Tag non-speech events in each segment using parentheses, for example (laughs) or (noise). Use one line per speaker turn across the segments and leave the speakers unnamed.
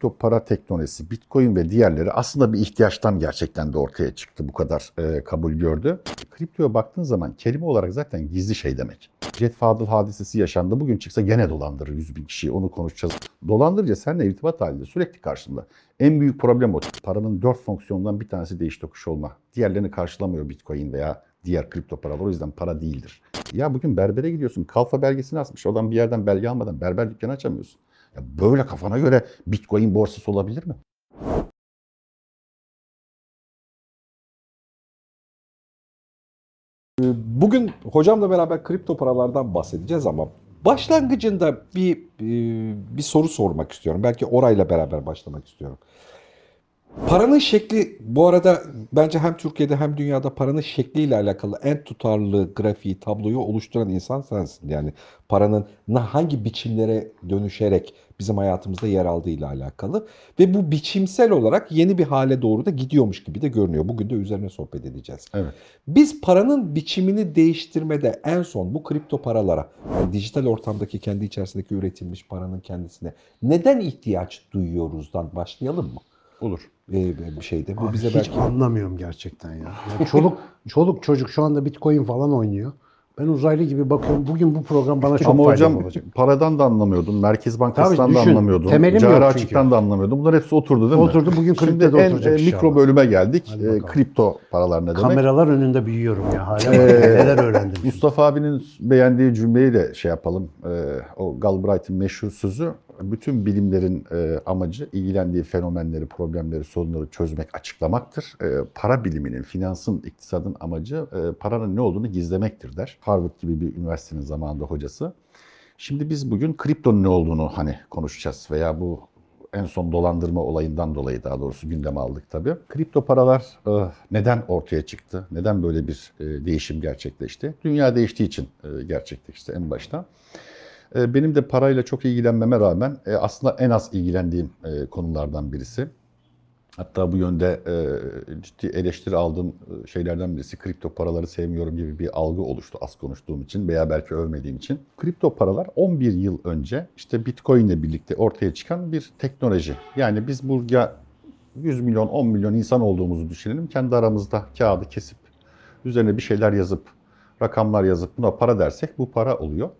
kripto para teknolojisi, bitcoin ve diğerleri aslında bir ihtiyaçtan gerçekten de ortaya çıktı. Bu kadar e, kabul gördü. Kriptoya baktığın zaman kelime olarak zaten gizli şey demek. Jet Fadıl hadisesi yaşandı. Bugün çıksa gene dolandırır 100 bin kişiyi. Onu konuşacağız. Dolandırıcı seninle irtibat halinde sürekli karşında. En büyük problem o. Paranın dört fonksiyonundan bir tanesi değiş tokuş olma. Diğerlerini karşılamıyor bitcoin veya diğer kripto paralar. O yüzden para değildir. Ya bugün berbere gidiyorsun. Kalfa belgesini asmış. Oradan bir yerden belge almadan berber dükkanı açamıyorsun. Ya böyle kafana göre bitcoin borsası olabilir mi?
Bugün hocamla beraber kripto paralardan bahsedeceğiz ama başlangıcında bir e, bir soru sormak istiyorum. Belki orayla beraber başlamak istiyorum. Paranın şekli bu arada bence hem Türkiye'de hem dünyada paranın şekliyle alakalı en tutarlı grafiği, tabloyu oluşturan insan sensin. Yani paranın hangi biçimlere dönüşerek bizim hayatımızda yer aldığıyla alakalı ve bu biçimsel olarak yeni bir hale doğru da gidiyormuş gibi de görünüyor. Bugün de üzerine sohbet edeceğiz.
Evet.
Biz paranın biçimini değiştirmede en son bu kripto paralara, yani dijital ortamdaki kendi içerisindeki üretilmiş paranın kendisine neden ihtiyaç duyuyoruzdan başlayalım mı?
Olur.
Ee, bir şeyde. Bu
Abi
bize
hiç
belki
anlamıyorum gerçekten ya. ya çoluk (laughs) çoluk çocuk şu anda Bitcoin falan oynuyor. Ben uzaylı gibi bakıyorum. Bugün bu program bana çok
Ama
faydalı
hocam
olacak.
paradan da anlamıyordun, Merkez Bankası'ndan
Tabii
da
düşün,
anlamıyordun,
temelim
cari açıktan da anlamıyordun. Bunlar hepsi oturdu değil mi?
Oturdu, bugün
Şimdi
kripto da
en
oturacak
e, mikro bölüme geldik. E, kripto paralar ne demek?
Kameralar önünde büyüyorum ya. Hala
Ee,
neler öğrendim.
Mustafa abinin beğendiği cümleyi de şey yapalım. Ee, o Galbraith'in meşhur sözü bütün bilimlerin e, amacı ilgilendiği fenomenleri, problemleri, sorunları çözmek, açıklamaktır. E, para biliminin, finansın, iktisadın amacı e, paranın ne olduğunu gizlemektir der. Harvard gibi bir üniversitenin zamanında hocası. Şimdi biz bugün kriptonun ne olduğunu hani konuşacağız veya bu en son dolandırma olayından dolayı daha doğrusu gündeme aldık tabii. Kripto paralar e, neden ortaya çıktı? Neden böyle bir e, değişim gerçekleşti? Dünya değiştiği için e, gerçekleşti en başta. E, Benim de parayla çok ilgilenmeme rağmen e, aslında en az ilgilendiğim e, konulardan birisi. Hatta bu yönde ciddi eleştiri aldığım şeylerden birisi kripto paraları sevmiyorum gibi bir algı oluştu az konuştuğum için veya belki övmediğim için. Kripto paralar 11 yıl önce işte Bitcoin ile birlikte ortaya çıkan bir teknoloji. Yani biz burada 100 milyon 10 milyon insan olduğumuzu düşünelim. Kendi aramızda kağıdı kesip üzerine bir şeyler yazıp rakamlar yazıp buna para dersek bu para oluyor.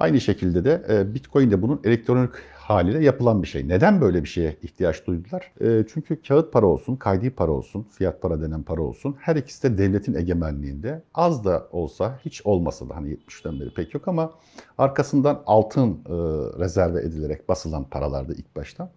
Aynı şekilde de e, Bitcoin de bunun elektronik haliyle yapılan bir şey. Neden böyle bir şeye ihtiyaç duydular? E, Çünkü kağıt para olsun, kaydi para olsun, fiyat para denen para olsun her ikisi de devletin egemenliğinde. Az da olsa, hiç olmasa da hani 70'ten beri pek yok ama arkasından altın e, rezerve edilerek basılan paralardı ilk başta.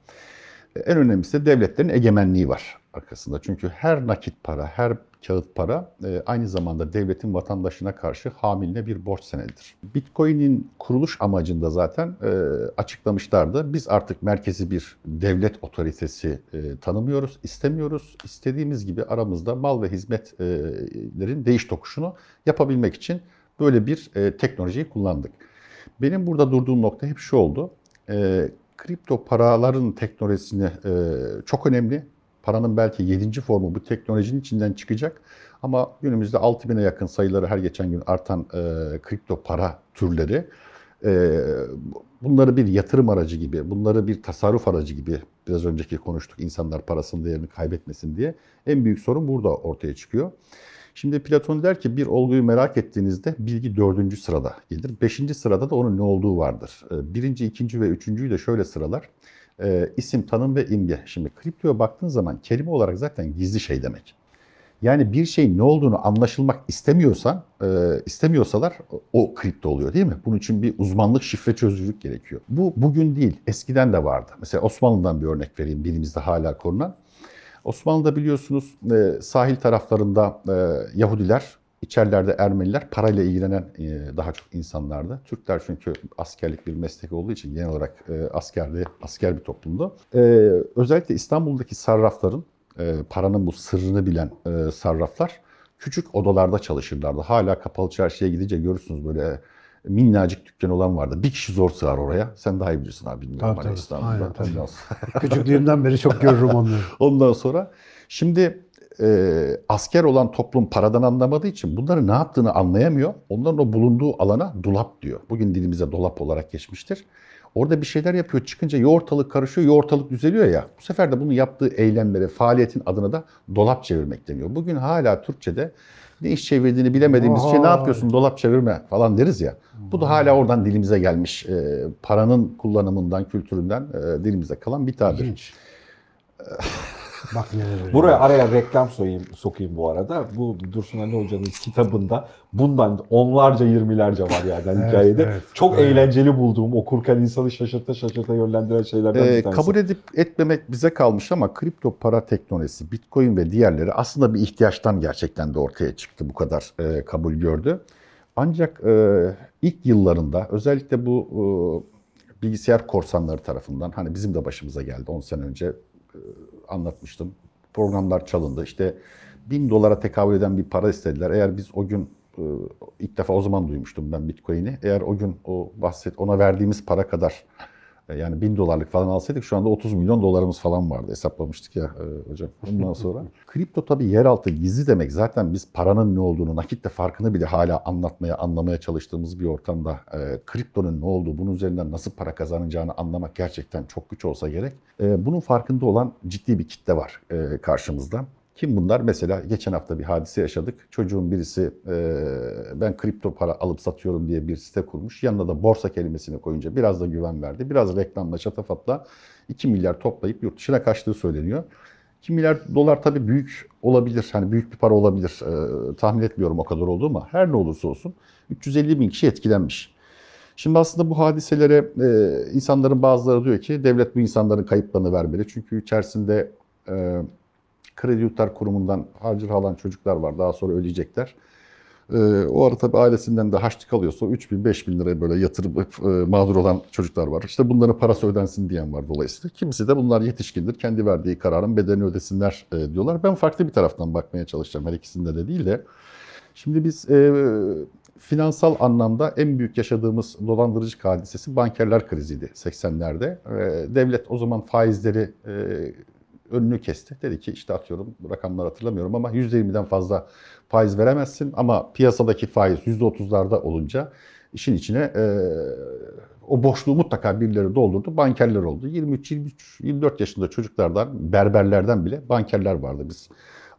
En önemlisi de devletlerin egemenliği var arkasında. Çünkü her nakit para, her kağıt para e, aynı zamanda devletin vatandaşına karşı hamiline bir borç senedidir. Bitcoin'in kuruluş amacında zaten e, açıklamışlardı. Biz artık merkezi bir devlet otoritesi e, tanımıyoruz, istemiyoruz. İstediğimiz gibi aramızda mal ve hizmetlerin değiş tokuşunu yapabilmek için böyle bir teknolojiyi kullandık. Benim burada durduğum nokta hep şu oldu. Kripto paraların teknolojisini çok önemli. Paranın belki 7. formu bu teknolojinin içinden çıkacak. Ama günümüzde 6000'e yakın sayıları her geçen gün artan e, kripto para türleri e, bunları bir yatırım aracı gibi, bunları bir tasarruf aracı gibi biraz önceki konuştuk insanlar parasının değerini kaybetmesin diye en büyük sorun burada ortaya çıkıyor. Şimdi Platon der ki bir olguyu merak ettiğinizde bilgi dördüncü sırada gelir. Beşinci sırada da onun ne olduğu vardır. Ee, Birinci, ikinci ve üçüncüyü de şöyle sıralar. Ee, isim, tanım ve imge. Şimdi kriptoya baktığın zaman kelime olarak zaten gizli şey demek. Yani bir şeyin ne olduğunu anlaşılmak istemiyorsan, e, istemiyorsalar o kripto oluyor değil mi? Bunun için bir uzmanlık, şifre çözücülük gerekiyor. Bu bugün değil, eskiden de vardı. Mesela Osmanlı'dan bir örnek vereyim, dilimizde hala korunan. Osmanlı'da biliyorsunuz e, sahil taraflarında e, Yahudiler, içerilerde Ermeniler parayla ilgilenen e, daha çok insanlardı. Türkler çünkü askerlik bir meslek olduğu için genel olarak e, askerli, asker bir toplumdu. E, özellikle İstanbul'daki sarrafların, paranın bu sırrını bilen sarraflar küçük odalarda çalışırlardı. Hala kapalı çarşıya gidince görürsünüz böyle minnacık dükkan olan vardı. Bir kişi zor sığar oraya. Sen daha iyi bilirsin abi
Tabii,
hani
tabii.
İstanbul'da.
Aynen, tabii. Küçüklüğümden beri çok görürüm onları. (laughs)
Ondan sonra şimdi e, asker olan toplum paradan anlamadığı için bunları ne yaptığını anlayamıyor. Onların o bulunduğu alana dolap diyor. Bugün dilimize dolap olarak geçmiştir. Orada bir şeyler yapıyor. Çıkınca ya ortalık karışıyor ya ortalık düzeliyor ya. Bu sefer de bunu yaptığı eylemlere, faaliyetin adına da dolap çevirmek deniyor. Bugün hala Türkçe'de ne iş çevirdiğini bilemediğimiz şey ne yapıyorsun dolap çevirme falan deriz ya. Bu da hala oradan dilimize gelmiş. e, paranın kullanımından, kültüründen e, dilimize kalan bir tabir. (laughs)
Bak neler oluyor.
Buraya araya reklam soyayım, sokayım bu arada. Bu Dursun Ali Hoca'nın kitabında bundan onlarca yirmilerce var yani
Evet,
hikayede.
evet.
Çok
Evet.
eğlenceli bulduğum, okurken insanı şaşırta şaşırta yönlendiren şeylerden
Ee,
bir tanesi.
kabul edip etmemek bize kalmış ama kripto para teknolojisi, bitcoin ve diğerleri aslında bir ihtiyaçtan gerçekten de ortaya çıktı. Bu kadar e, kabul gördü. Ancak e, ilk yıllarında özellikle bu e, bilgisayar korsanları tarafından hani bizim de başımıza geldi 10 sene önce anlatmıştım. Programlar çalındı. İşte bin dolara tekabül eden bir para istediler. Eğer biz o gün e, ilk defa o zaman duymuştum ben Bitcoin'i. Eğer o gün o bahset ona verdiğimiz para kadar e, yani bin dolarlık falan alsaydık şu anda 30 milyon dolarımız falan vardı. Hesaplamıştık ya e, hocam. Ondan sonra. (laughs) Kripto tabii yeraltı gizli demek. Zaten biz paranın ne olduğunu, nakitle farkını bile hala anlatmaya, anlamaya çalıştığımız bir ortamda e, kriptonun ne olduğu, bunun üzerinden nasıl para kazanacağını anlamak gerçekten çok güç olsa gerek. E, bunun farkında olan ciddi bir kitle var e, karşımızda. Kim bunlar? Mesela geçen hafta bir hadise yaşadık. Çocuğun birisi e, ben kripto para alıp satıyorum diye bir site kurmuş. Yanına da borsa kelimesini koyunca biraz da güven verdi. Biraz reklamla şatafatla 2 milyar toplayıp yurt dışına kaçtığı söyleniyor. 2 milyar dolar tabii büyük olabilir. Hani büyük bir para olabilir. E, tahmin etmiyorum o kadar oldu ama her ne olursa olsun 350 bin kişi etkilenmiş. Şimdi aslında bu hadiselere e, insanların bazıları diyor ki devlet bu insanların kayıplarını vermeli. Çünkü içerisinde e, kredi yurtlar kurumundan harcır alan çocuklar var. Daha sonra ödeyecekler. Ee, o ara tabii ailesinden de harçlık alıyorsa 3 bin 5 bin liraya böyle yatırıp e, mağdur olan çocuklar var. İşte bunların parası ödensin diyen var dolayısıyla. Kimisi de bunlar yetişkindir. Kendi verdiği kararın bedelini ödesinler e, diyorlar. Ben farklı bir taraftan bakmaya çalışacağım. Her ikisinde de değil de. Şimdi biz e, finansal anlamda en büyük yaşadığımız dolandırıcılık hadisesi bankerler kriziydi 80'lerde. E, devlet o zaman faizleri e, önünü kesti. Dedi ki işte atıyorum rakamları hatırlamıyorum ama %20'den fazla faiz veremezsin ama piyasadaki faiz %30'larda olunca işin içine e, o boşluğu mutlaka birileri doldurdu. Bankerler oldu. 23, 23, 24 yaşında çocuklardan, berberlerden bile bankerler vardı. Biz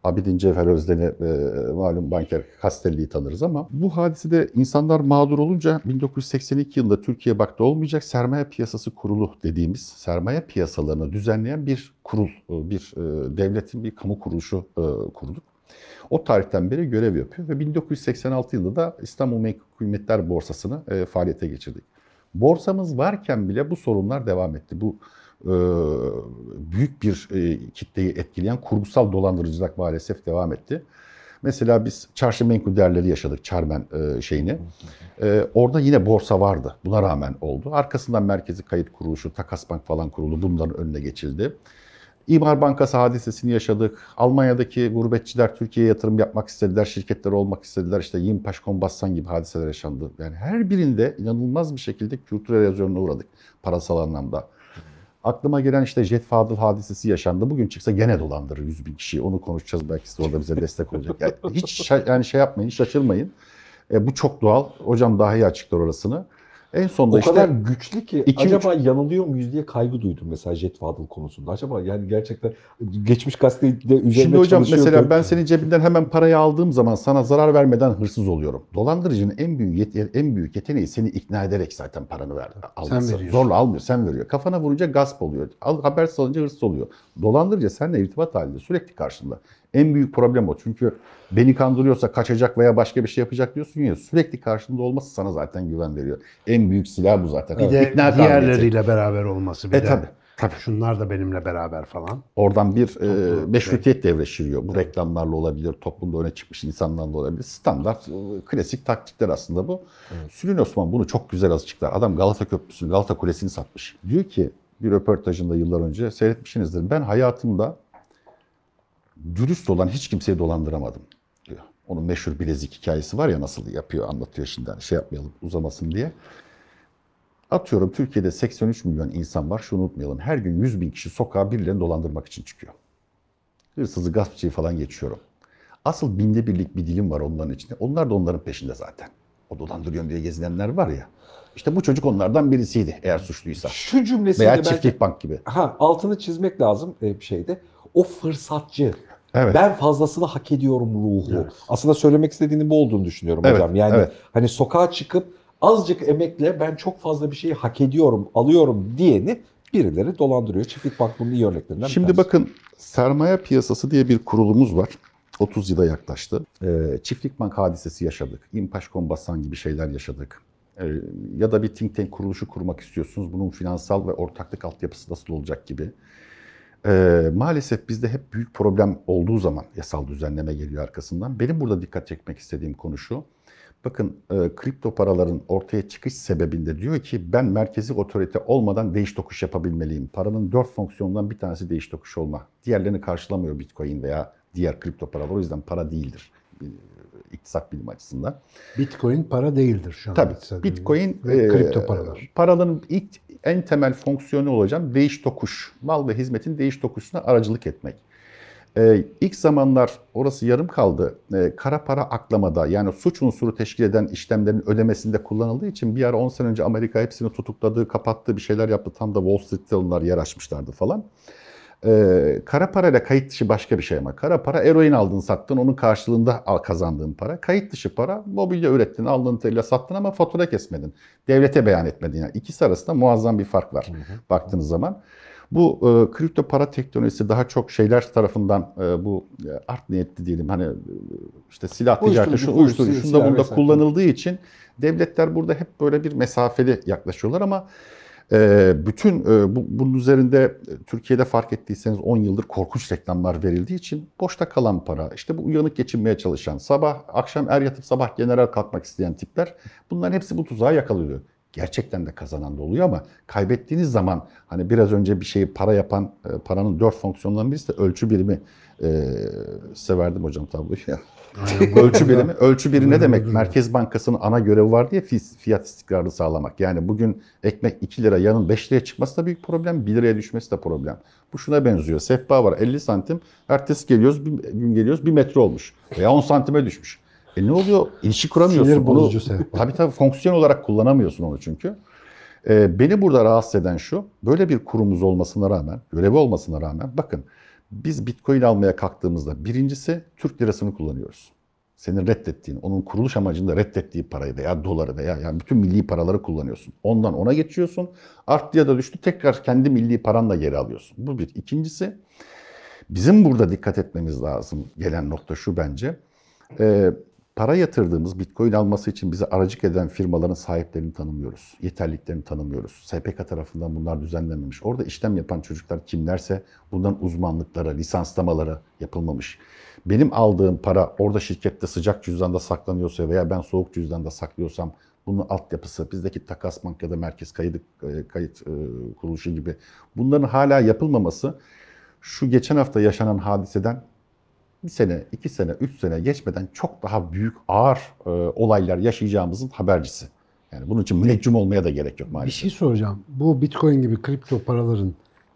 Abidin Cevher Özden'i e, malum banker Castelli'yi tanırız ama bu hadisede insanlar mağdur olunca 1982 yılında Türkiye baktı olmayacak sermaye piyasası kurulu dediğimiz sermaye piyasalarını düzenleyen bir kurul, e, bir e, devletin bir kamu kuruluşu e, kurduk. O tarihten beri görev yapıyor ve 1986 yılında da İstanbul Menkul Kıymetler Borsası'nı e, faaliyete geçirdik. Borsamız varken bile bu sorunlar devam etti. Bu büyük bir e, kitleyi etkileyen kurgusal dolandırıcılık maalesef devam etti. Mesela biz çarşı menkul değerleri yaşadık, Çarmen e, şeyini. E, orada yine borsa vardı. Buna rağmen oldu. Arkasından Merkezi Kayıt Kuruluşu, Takas Bank falan kuruldu. Bunların önüne geçildi. İmar Bankası hadisesini yaşadık. Almanya'daki gurbetçiler Türkiye'ye yatırım yapmak istediler, şirketler olmak istediler. İşte Yimpaş Kombassan gibi hadiseler yaşandı. Yani her birinde inanılmaz bir şekilde kültürel erozyonuna uğradık parasal anlamda. Aklıma gelen işte Jet Fadıl hadisesi yaşandı. Bugün çıksa gene dolandırır 100 bin kişiyi. Onu konuşacağız belki size orada bize destek olacak. Yani hiç yani şey yapmayın, şaşırmayın. E, bu çok doğal. Hocam daha iyi açıklar orasını. En sonunda
O
işte
kadar güçlü ki
iki,
acaba yanılıyor muyuz diye kaygı duydum mesela Jet Fadıl konusunda. Acaba yani gerçekten geçmiş gazetede üzerine
Şimdi hocam mesela ben senin cebinden hemen parayı aldığım zaman sana zarar vermeden hırsız oluyorum. Dolandırıcının en büyük yet- en büyük yeteneği seni ikna ederek zaten paranı ver. alması.
veriyorsun.
Zorla almıyor, sen veriyor. Kafana vurunca gasp oluyor. Al, habersiz alınca hırsız oluyor. Dolandırıcı seninle irtibat halinde sürekli karşında. En büyük problem o. Çünkü beni kandırıyorsa kaçacak veya başka bir şey yapacak diyorsun ya sürekli karşında olması sana zaten güven veriyor. En büyük silah bu zaten.
Bir de
İkna kabiliyeti.
diğerleriyle beraber olması. Bir
E
de
tabii. Tabii.
Şunlar da benimle beraber falan.
Oradan bir e, meşrutiyet devreşiriyor. Bu reklamlarla olabilir, toplumda öne çıkmış insanlarla olabilir. Standart, e, klasik taktikler aslında bu. Sülün Osman bunu çok güzel açıklar. Adam Galata Köprüsü'nü, Galata Kulesi'ni satmış. Diyor ki bir röportajında yıllar önce seyretmişsinizdir. Ben hayatımda dürüst olan hiç kimseyi dolandıramadım diyor. Onun meşhur bilezik hikayesi var ya nasıl yapıyor anlatıyor şimdi. Hani şey yapmayalım uzamasın diye. Atıyorum Türkiye'de 83 milyon insan var. Şunu unutmayalım. Her gün 100 bin kişi sokağa birilerini dolandırmak için çıkıyor. Hırsızı, gaspçıyı falan geçiyorum. Asıl binde birlik bir dilim var onların içinde. Onlar da onların peşinde zaten. O dolandırıyorum diye gezinenler var ya. İşte bu çocuk onlardan birisiydi eğer suçluysa.
Şu cümlesiyle
Veya
belki
çiftlik bank gibi.
ha, altını çizmek lazım e, bir şeyde. O fırsatçı.
Evet.
Ben fazlasını hak ediyorum ruhu. Aslında söylemek istediğinin bu olduğunu düşünüyorum
Evet,
hocam. Yani
evet.
hani sokağa çıkıp azıcık emekle ben çok fazla bir şeyi hak ediyorum, alıyorum diyeni birileri dolandırıyor. Çiftlik Bank bunun iyi örneklerinden bir
Şimdi
tanesi.
bakın sermaye piyasası diye bir kurulumuz var. 30 yıla yaklaştı. Ee, çiftlik bank hadisesi yaşadık. İmpaş Kombasan gibi şeyler yaşadık. Ee, ya da bir think tank kuruluşu kurmak istiyorsunuz. Bunun finansal ve ortaklık altyapısı nasıl olacak gibi. Ee, maalesef bizde hep büyük problem olduğu zaman yasal düzenleme geliyor arkasından. Benim burada dikkat çekmek istediğim konu şu. Bakın e, kripto paraların ortaya çıkış sebebinde diyor ki ben merkezi otorite olmadan değiş tokuş yapabilmeliyim. Paranın dört fonksiyonundan bir tanesi değiş tokuş olma. Diğerlerini karşılamıyor Bitcoin veya diğer kripto paralar. O yüzden para değildir iktisat bilimi açısından.
Bitcoin para değildir şu an.
Tabii Bitcoin
ve
e,
kripto paralar.
Paraların ilk en temel fonksiyonu olacak değiş tokuş. Mal ve hizmetin değiş tokuşuna aracılık etmek. Ee, ilk zamanlar orası yarım kaldı. Ee, kara para aklamada yani suç unsuru teşkil eden işlemlerin ödemesinde kullanıldığı için bir ara 10 sene önce Amerika hepsini tutukladığı, kapattığı bir şeyler yaptı. Tam da Wall Street'te onlar yer açmışlardı falan. Ee, kara parayla kayıt dışı başka bir şey ama. Kara para eroin aldın sattın onun karşılığında kazandığın para. Kayıt dışı para mobilya ürettin aldığın telle sattın ama fatura kesmedin. Devlete beyan etmedin. Yani ikisi arasında muazzam bir fark var baktığınız zaman. Bu e, kripto para teknolojisi daha çok şeyler tarafından e, bu e, art niyetli diyelim hani e, işte silah ticareti, şu uyuşturucu, şunda bunda kullanıldığı için devletler burada hep böyle bir mesafeli yaklaşıyorlar ama bütün e, bu, bunun üzerinde e, Türkiye'de fark ettiyseniz 10 yıldır korkunç reklamlar verildiği için boşta kalan para, işte bu uyanık geçinmeye çalışan, sabah akşam er yatıp sabah general kalkmak isteyen tipler bunların hepsi bu tuzağa yakalıyor. Gerçekten de kazanan da oluyor ama kaybettiğiniz zaman hani biraz önce bir şeyi para yapan e, paranın dört fonksiyonlarından birisi de ölçü birimi. E, size verdim hocam tabloyu (laughs) ölçü birimi. Ölçü biri ne demek? Merkez Bankası'nın ana görevi var diye fi- fiyat istikrarı sağlamak. Yani bugün ekmek 2 lira yarın 5 liraya çıkması da büyük problem. 1 liraya düşmesi de problem. Bu şuna benziyor. Sehpa var 50 santim. Ertesi geliyoruz, bir gün geliyoruz 1 metre olmuş. Veya 10 santime düşmüş. E ne oluyor? İlişki kuramıyorsun.
Sinir
Bunu-
bozucu sehpa. (laughs)
Tabii tabii fonksiyon olarak kullanamıyorsun onu çünkü. Ee, beni burada rahatsız eden şu, böyle bir kurumumuz olmasına rağmen, görevi olmasına rağmen bakın biz Bitcoin almaya kalktığımızda birincisi Türk lirasını kullanıyoruz. Senin reddettiğin, onun kuruluş amacında reddettiği parayı veya doları veya yani bütün milli paraları kullanıyorsun. Ondan ona geçiyorsun. Arttı ya da düştü tekrar kendi milli paranla geri alıyorsun. Bu bir. İkincisi bizim burada dikkat etmemiz lazım gelen nokta şu bence. Ee, para yatırdığımız Bitcoin alması için bize aracık eden firmaların sahiplerini tanımıyoruz. Yeterliliklerini tanımıyoruz. SPK tarafından bunlar düzenlenmemiş. Orada işlem yapan çocuklar kimlerse bundan uzmanlıklara, lisanslamalara yapılmamış. Benim aldığım para orada şirkette sıcak cüzdanda saklanıyorsa veya ben soğuk cüzdanda saklıyorsam bunun altyapısı, bizdeki takas bank ya da merkez kayıt, kayıt e, kuruluşu gibi bunların hala yapılmaması şu geçen hafta yaşanan hadiseden bir sene, iki sene, üç sene geçmeden çok daha büyük ağır e, olaylar yaşayacağımızın habercisi. Yani bunun için müneccim olmaya da gerek yok
Bir
maalesef.
şey soracağım. Bu Bitcoin gibi kripto paraların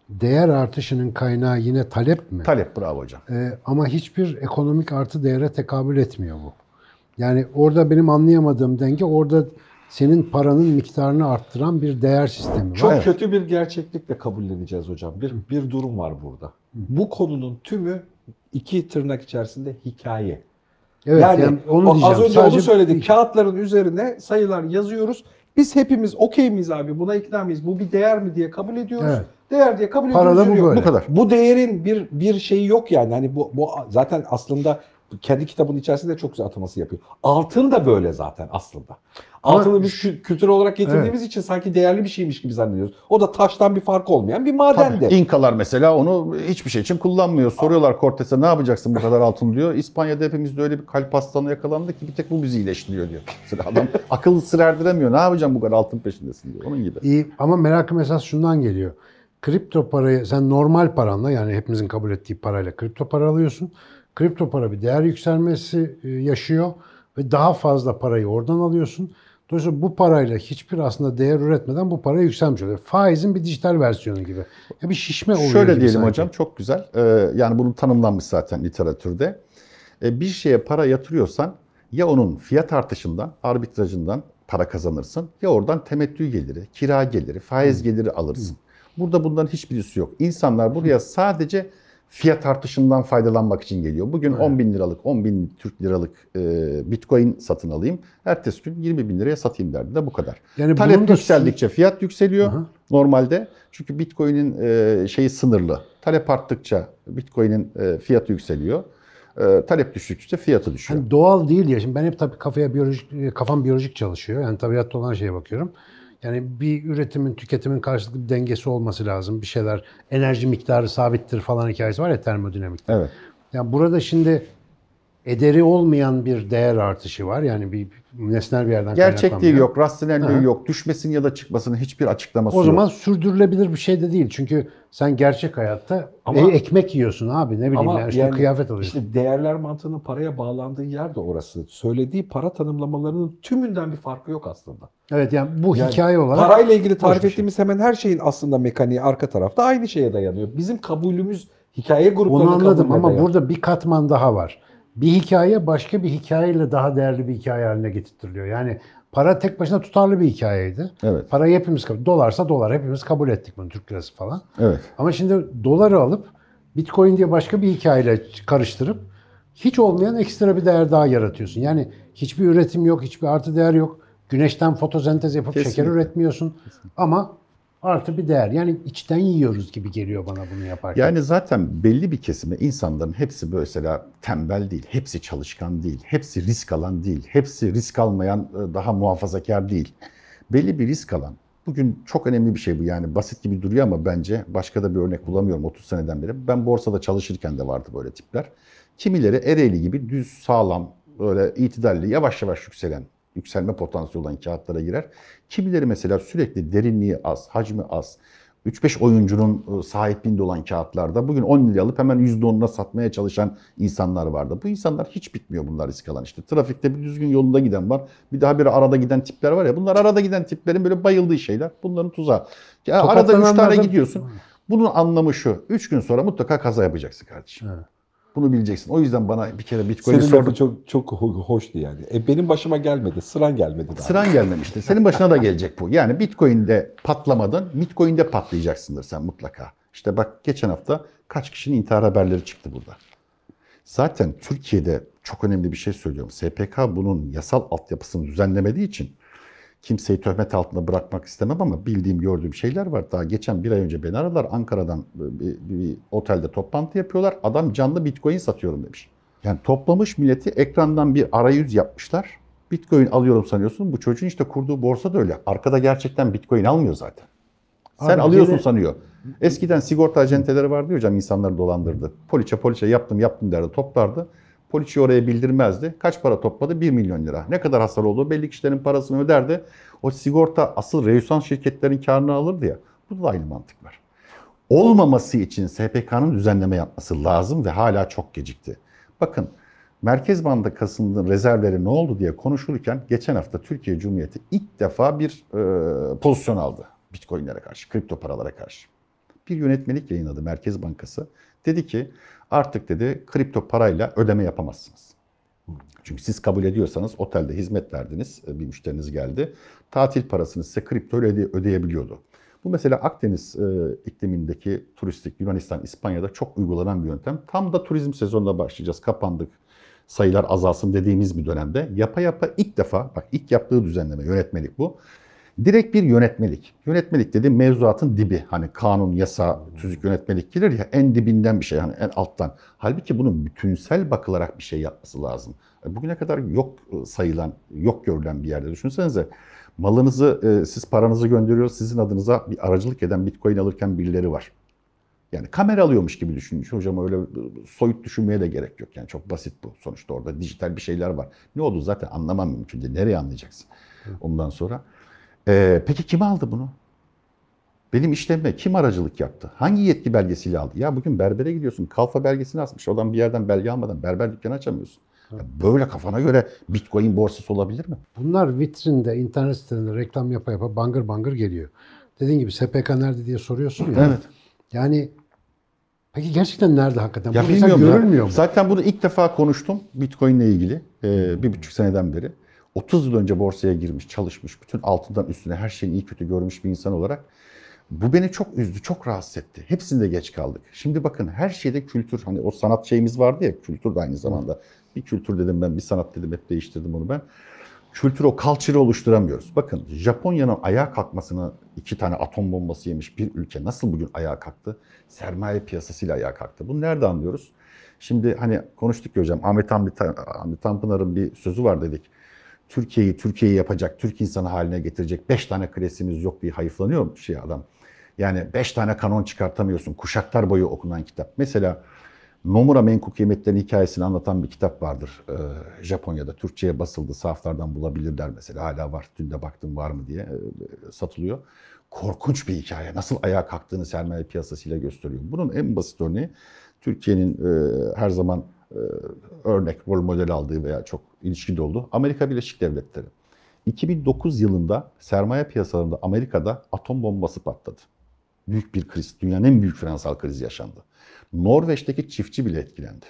değer artışının kaynağı yine talep mi?
Talep bravo hocam.
Ee, ama hiçbir ekonomik artı değere tekabül etmiyor bu. Yani orada benim anlayamadığım denge orada senin paranın miktarını arttıran bir değer sistemi var.
Çok
Evet.
kötü bir gerçeklikle kabulleneceğiz hocam. Bir, bir durum var burada. Bu konunun tümü iki tırnak içerisinde hikaye.
Evet
yani,
yani, onu diyeceğim.
az önce
Sadece
onu söyledik. Kağıtların üzerine sayılar yazıyoruz. Biz hepimiz okey miyiz abi buna ikna mıyız? Bu bir değer mi diye kabul ediyoruz.
Evet.
Değer diye kabul ediyoruz.
da bu böyle.
Bu kadar.
Bu değerin bir bir şeyi yok yani. Hani bu, bu zaten aslında kendi kitabının içerisinde çok güzel ataması yapıyor. Altın da böyle zaten aslında. Altını biz kü- kültür olarak getirdiğimiz için sanki değerli bir şeymiş gibi zannediyoruz. O da taştan bir fark olmayan bir maden de.
Tabii. İnkalar mesela onu hiçbir şey için kullanmıyor. Soruyorlar Cortes'e ne yapacaksın bu kadar altın diyor. İspanya'da hepimizde öyle bir kalp hastalığına yakalandı ki bir tek bu bizi iyileştiriyor diyor. Mesela adam (laughs) akıl sır erdiremiyor. Ne yapacağım bu kadar altın peşindesin diyor. Onun gibi.
İyi ama merakım esas şundan geliyor. Kripto parayı sen normal paranla yani hepimizin kabul ettiği parayla kripto para alıyorsun. Kripto para bir değer yükselmesi e, yaşıyor ve daha fazla parayı oradan alıyorsun. Dolayısıyla bu parayla hiçbir aslında değer üretmeden bu para yükselmiş oluyor. Faizin bir dijital versiyonu gibi. Ya bir şişme oluyor
Şöyle diyelim
sanki.
hocam çok güzel. Ee, yani bunun tanımlanmış zaten literatürde. Ee, bir şeye para yatırıyorsan Ya onun fiyat artışından, arbitrajından para kazanırsın ya oradan temettü geliri, kira geliri, faiz geliri alırsın. Burada bunların hiçbirisi yok. İnsanlar buraya sadece fiyat artışından faydalanmak için geliyor. Bugün 10 bin liralık, 10 bin Türk liralık e, bitcoin satın alayım. Ertesi gün 20 bin liraya satayım derdi de bu kadar.
Yani
Talep
da-
yükseldikçe fiyat yükseliyor
Aha.
normalde. Çünkü bitcoin'in e, şeyi sınırlı. Talep arttıkça bitcoin'in e, fiyatı yükseliyor. E, talep düştükçe fiyatı düşüyor.
Hani doğal değil ya. Şimdi ben hep tabii kafaya biyolojik, kafam biyolojik çalışıyor. Yani tabiatta olan şeye bakıyorum. Yani bir üretimin, tüketimin karşılıklı bir dengesi olması lazım. Bir şeyler, enerji miktarı sabittir falan hikayesi var ya termodinamikte.
Evet.
Yani burada şimdi ederi olmayan bir değer artışı var. Yani bir nesnel bir yerden
Gerçekliği yok, rasyonelliği
Aha.
yok. Düşmesinin ya da çıkmasının hiçbir açıklaması
O
yok.
zaman sürdürülebilir bir şey de değil. Çünkü sen gerçek hayatta
Ama-
e- ekmek yiyorsun abi ne bileyim
Ama
yani, işte kıyafet alıyorsun.
işte değerler mantığının paraya bağlandığı yer de orası. Söylediği para tanımlamalarının tümünden bir farkı yok aslında.
evet yani bu
Yani
hikaye olarak
Parayla ilgili tarif
şey.
ettiğimiz hemen her şeyin aslında mekaniği arka tarafta aynı şeye dayanıyor. Bizim kabulümüz hikaye gruplarının
Onu anladım
kabulüne
ama
dayanıyor.
burada bir katman daha var. Bir hikaye başka bir hikayeyle daha değerli bir hikaye haline getirtiliyor. Yani para tek başına tutarlı bir hikayeydi.
Evet.
Parayı hepimiz kabul Dolarsa dolar hepimiz kabul ettik bunu Türk lirası falan.
Evet.
Ama şimdi doları alıp Bitcoin diye başka bir hikayeyle karıştırıp hiç olmayan ekstra bir değer daha yaratıyorsun. Yani hiçbir üretim yok, hiçbir artı değer yok. Güneşten fotosentez yapıp şeker
Kesinlikle.
üretmiyorsun. Ama artı bir değer. Yani içten yiyoruz gibi geliyor bana bunu yaparken.
Yani zaten belli bir kesime insanların hepsi mesela tembel değil, hepsi çalışkan değil, hepsi risk alan değil, hepsi risk almayan e, daha muhafazakar değil. Belli bir risk alan. Bugün çok önemli bir şey bu yani basit gibi duruyor ama bence başka da bir örnek bulamıyorum 30 seneden beri. Ben borsada çalışırken de vardı böyle tipler. Kimileri Ereğli gibi düz, sağlam, böyle itidalli, yavaş yavaş yükselen, yükselme potansiyeli olan kağıtlara girer. Kimileri mesela sürekli derinliği az, hacmi az, 3-5 oyuncunun e, sahipliğinde olan kağıtlarda bugün 10 liraya alıp hemen %10'una satmaya çalışan insanlar vardı. Bu insanlar hiç bitmiyor bunlar risk alan işte. Trafikte bir düzgün yolunda giden var. Bir daha bir arada giden tipler var ya. Bunlar arada giden tiplerin böyle bayıldığı şeyler. Bunların tuzağı. Ya arada 3 tane gidiyorsun. Bunun anlamı şu. 3 gün sonra mutlaka kaza yapacaksın kardeşim.
Evet.
Bunu bileceksin. O yüzden bana bir kere Bitcoin'i
Senin
sorduk.
lafı çok çok ho- hoştu yani. E, benim başıma gelmedi. Sıran gelmedi daha.
Sıran gelmemişti. Senin başına da gelecek bu. Yani Bitcoin'de patlamadın, Bitcoin'de patlayacaksındır sen mutlaka. İşte bak geçen hafta kaç kişinin intihar haberleri çıktı burada. Zaten Türkiye'de çok önemli bir şey söylüyorum. SPK bunun yasal altyapısını düzenlemediği için kimseyi töhmet altında bırakmak istemem ama bildiğim gördüğüm şeyler var. Daha geçen bir ay önce beni aradılar. Ankara'dan bir, bir otelde toplantı yapıyorlar. Adam canlı bitcoin satıyorum demiş. Yani toplamış milleti ekrandan bir arayüz yapmışlar. Bitcoin alıyorum sanıyorsun. Bu çocuğun işte kurduğu borsa da öyle. Arkada gerçekten bitcoin almıyor zaten. Sen
Abi
alıyorsun
gene-
sanıyor. Eskiden sigorta acenteleri vardı hocam insanları dolandırdı. Poliçe poliçe yaptım yaptım derdi toplardı. Poliçeyi oraya bildirmezdi. Kaç para topladı? 1 milyon lira. Ne kadar hasar oldu? Belli kişilerin parasını öderdi. O sigorta asıl reyusan şirketlerin karını alırdı ya. Burada da aynı mantık var. Olmaması için SPK'nın düzenleme yapması lazım ve hala çok gecikti. Bakın Merkez Bankası'nın rezervleri ne oldu diye konuşulurken geçen hafta Türkiye Cumhuriyeti ilk defa bir e, pozisyon aldı Bitcoin'lere karşı, kripto paralara karşı. Bir yönetmelik yayınladı Merkez Bankası. Dedi ki artık dedi kripto parayla ödeme yapamazsınız. Çünkü siz kabul ediyorsanız otelde hizmet verdiniz, e, bir müşteriniz geldi. Tatil parasını size kripto ödeyebiliyordu. Bu mesela Akdeniz e, iklimindeki turistik Yunanistan, İspanya'da çok uygulanan bir yöntem. Tam da turizm sezonuna başlayacağız. Kapandık. Sayılar azalsın dediğimiz bir dönemde yapa yapa ilk defa bak ilk yaptığı düzenleme yönetmelik bu. Direkt bir yönetmelik. Yönetmelik dedi mevzuatın dibi. Hani kanun, yasa, tüzük yönetmelik gelir ya en dibinden bir şey hani en alttan. Halbuki bunun bütünsel bakılarak bir şey yapması lazım. E, Bugüne kadar yok e, sayılan, yok görülen bir yerde düşünsenize. Malınızı, e, siz paranızı gönderiyor, sizin adınıza bir aracılık eden bitcoin alırken birileri var. Yani kamera alıyormuş gibi düşünün. Hocam öyle soyut düşünmeye de gerek yok. Yani çok basit bu. Sonuçta orada dijital bir şeyler var. Ne oldu zaten anlamam mümkün değil. Nereye anlayacaksın ondan sonra? Ee, peki kim aldı bunu? Benim işlemime kim aracılık yaptı? Hangi yetki belgesiyle aldı? Ya bugün berbere gidiyorsun. Kalfa belgesini asmış. Oradan bir yerden belge almadan berber dükkanı açamıyorsun. Ya böyle kafana göre bitcoin borsası olabilir mi?
Bunlar vitrinde, internet sitelerinde reklam yapa yapa bangır bangır geliyor. Dediğin gibi SPK nerede diye soruyorsun ya.
Evet.
Yani peki gerçekten nerede hakikaten?
Ya
Bu
bilmiyorum ya.
görülmüyor mu?
Zaten bunu ilk defa konuştum Bitcoin ile ilgili. e, bir buçuk seneden beri 30 yıl önce borsaya girmiş, çalışmış, bütün altından üstüne her şeyin iyi kötü görmüş bir insan olarak bu beni çok üzdü, çok rahatsız etti. Hepsinde geç kaldık. Şimdi bakın her şeyde kültür, hani o sanat şeyimiz vardı ya, kültür de aynı zamanda. Bir kültür dedim ben, bir sanat dedim, hep değiştirdim onu ben. Kültür o culture'ı oluşturamıyoruz. Bakın Japonya'nın ayağa kalkmasını iki tane atom bombası yemiş bir ülke nasıl bugün ayağa kalktı? Sermaye piyasasıyla ayağa kalktı. Bunu nerede anlıyoruz? Şimdi hani konuştuk ya hocam Ahmet Hamdi, Ahmet Tanpınar'ın bir sözü var dedik. Türkiye'yi Türkiye'yi yapacak, Türk insanı haline getirecek beş tane klasimiz yok diye hayıflanıyor şey adam. Yani beş tane kanon çıkartamıyorsun. Kuşaklar boyu okunan kitap. Mesela Nomura Menkul Kıymetlerin hikayesini anlatan bir kitap vardır. Ee, Japonya'da Türkçe'ye basıldı. Sahaflardan bulabilirler mesela. Hala var. Dün de baktım var mı diye e, satılıyor. Korkunç bir hikaye. Nasıl ayağa kalktığını sermaye piyasasıyla gösteriyor. Bunun en basit örneği Türkiye'nin e, her zaman örnek, rol model aldığı veya çok ilişkili olduğu Amerika Birleşik Devletleri. 2009 yılında sermaye piyasalarında Amerika'da atom bombası patladı. Büyük bir kriz, dünyanın en büyük finansal krizi yaşandı. Norveç'teki çiftçi bile etkilendi.